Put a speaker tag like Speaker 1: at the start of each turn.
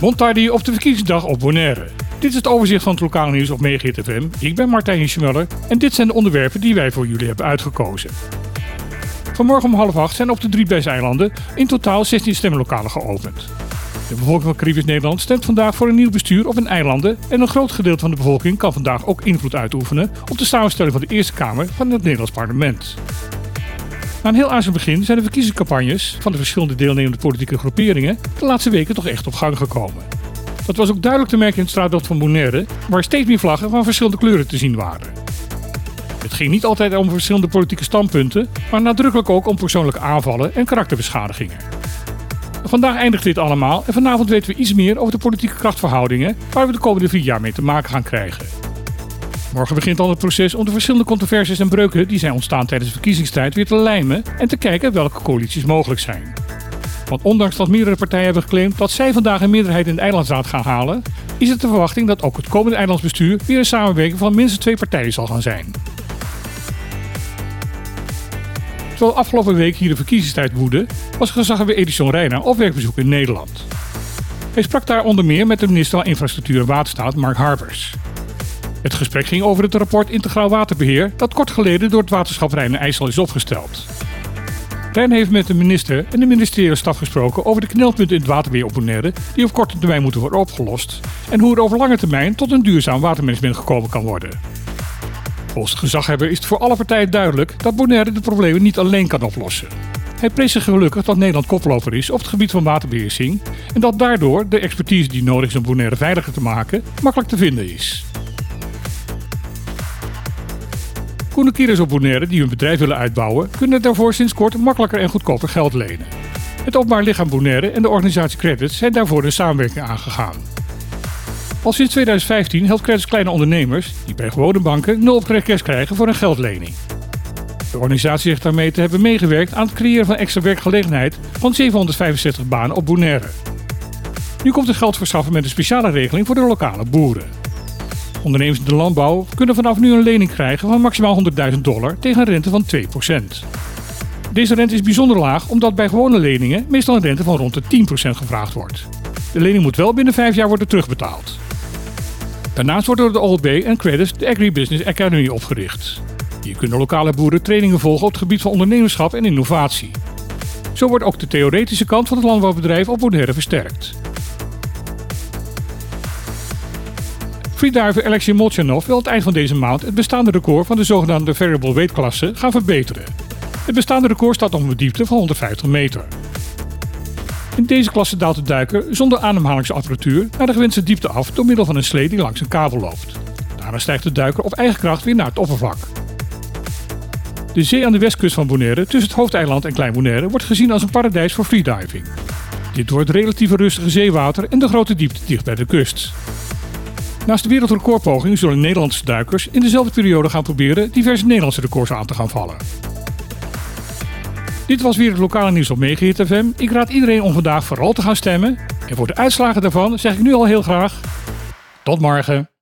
Speaker 1: Montardi op de verkiezingsdag op Bonaire. Dit is het overzicht van het lokale nieuws op Megahit FM. Ik ben Martijn Schmeller en dit zijn de onderwerpen die wij voor jullie hebben uitgekozen. Vanmorgen om half acht zijn op de drie eilanden in totaal 16 stemlokalen geopend. De bevolking van Caribisch Nederland stemt vandaag voor een nieuw bestuur op een eilanden en een groot gedeelte van de bevolking kan vandaag ook invloed uitoefenen op de samenstelling van de Eerste Kamer van het Nederlands parlement. Na heel aardig begin zijn de verkiezingscampagnes van de verschillende deelnemende politieke groeperingen de laatste weken toch echt op gang gekomen. Dat was ook duidelijk te merken in het straatbeeld van Bonaire, waar steeds meer vlaggen van verschillende kleuren te zien waren. Het ging niet altijd om verschillende politieke standpunten, maar nadrukkelijk ook om persoonlijke aanvallen en karakterbeschadigingen. Vandaag eindigt dit allemaal en vanavond weten we iets meer over de politieke krachtverhoudingen waar we de komende vier jaar mee te maken gaan krijgen. Morgen begint dan het proces om de verschillende controversies en breuken die zijn ontstaan tijdens de verkiezingstijd weer te lijmen en te kijken welke coalities mogelijk zijn. Want ondanks dat meerdere partijen hebben geclaimd dat zij vandaag een meerderheid in de eilandsraad gaan halen, is het de verwachting dat ook het komende eilandsbestuur weer een samenwerking van minstens twee partijen zal gaan zijn. Terwijl afgelopen week hier de verkiezingstijd woedde, was gezaghebber Edison Reina op werkbezoek in Nederland. Hij sprak daar onder meer met de minister van Infrastructuur en Waterstaat Mark Harbers. Het gesprek ging over het rapport Integraal Waterbeheer dat kort geleden door het waterschap Rijn en IJssel is opgesteld. Rijn heeft met de minister en de ministeriële staf gesproken over de knelpunten in het waterbeheer op Bonaire die op korte termijn moeten worden opgelost en hoe er over lange termijn tot een duurzaam watermanagement gekomen kan worden. Volgens de gezaghebber is het voor alle partijen duidelijk dat Bonaire de problemen niet alleen kan oplossen. Hij prees zich gelukkig dat Nederland koploper is op het gebied van waterbeheersing en dat daardoor de expertise die nodig is om Bonaire veiliger te maken makkelijk te vinden is. Koenekierers op Bonaire die hun bedrijf willen uitbouwen, kunnen daarvoor sinds kort makkelijker en goedkoper geld lenen. Het openbaar lichaam Bonaire en de organisatie Credits zijn daarvoor een samenwerking aangegaan. Al sinds 2015 helpt Credits kleine ondernemers, die bij gewone banken nul op cash krijgen voor een geldlening. De organisatie zegt daarmee te hebben meegewerkt aan het creëren van extra werkgelegenheid van 765 banen op Bonaire. Nu komt het geld verschaffen met een speciale regeling voor de lokale boeren. Ondernemers in de landbouw kunnen vanaf nu een lening krijgen van maximaal 100.000 dollar tegen een rente van 2%. Deze rente is bijzonder laag omdat bij gewone leningen meestal een rente van rond de 10% gevraagd wordt. De lening moet wel binnen 5 jaar worden terugbetaald. Daarnaast wordt door de OLB en Credits de Agribusiness Academy opgericht. Hier kunnen lokale boeren trainingen volgen op het gebied van ondernemerschap en innovatie. Zo wordt ook de theoretische kant van het landbouwbedrijf op Bonaire versterkt. Freediver Alexei Molchanov wil het eind van deze maand het bestaande record van de zogenaamde variable weight klasse gaan verbeteren. Het bestaande record staat op een diepte van 150 meter. In deze klasse daalt de duiker zonder ademhalingsapparatuur naar de gewenste diepte af door middel van een slee die langs een kabel loopt. Daarna stijgt de duiker op eigen kracht weer naar het oppervlak. De zee aan de westkust van Bonaire, tussen het hoofdeiland en Klein Bonaire, wordt gezien als een paradijs voor freediving. Dit door het relatieve rustige zeewater en de grote diepte dicht bij de kust. Naast de wereldrecordpoging zullen Nederlandse duikers in dezelfde periode gaan proberen diverse Nederlandse records aan te gaan vallen. Dit was weer het lokale nieuws op Megahit FM. Ik raad iedereen om vandaag vooral te gaan stemmen. En voor de uitslagen daarvan zeg ik nu al heel graag tot morgen.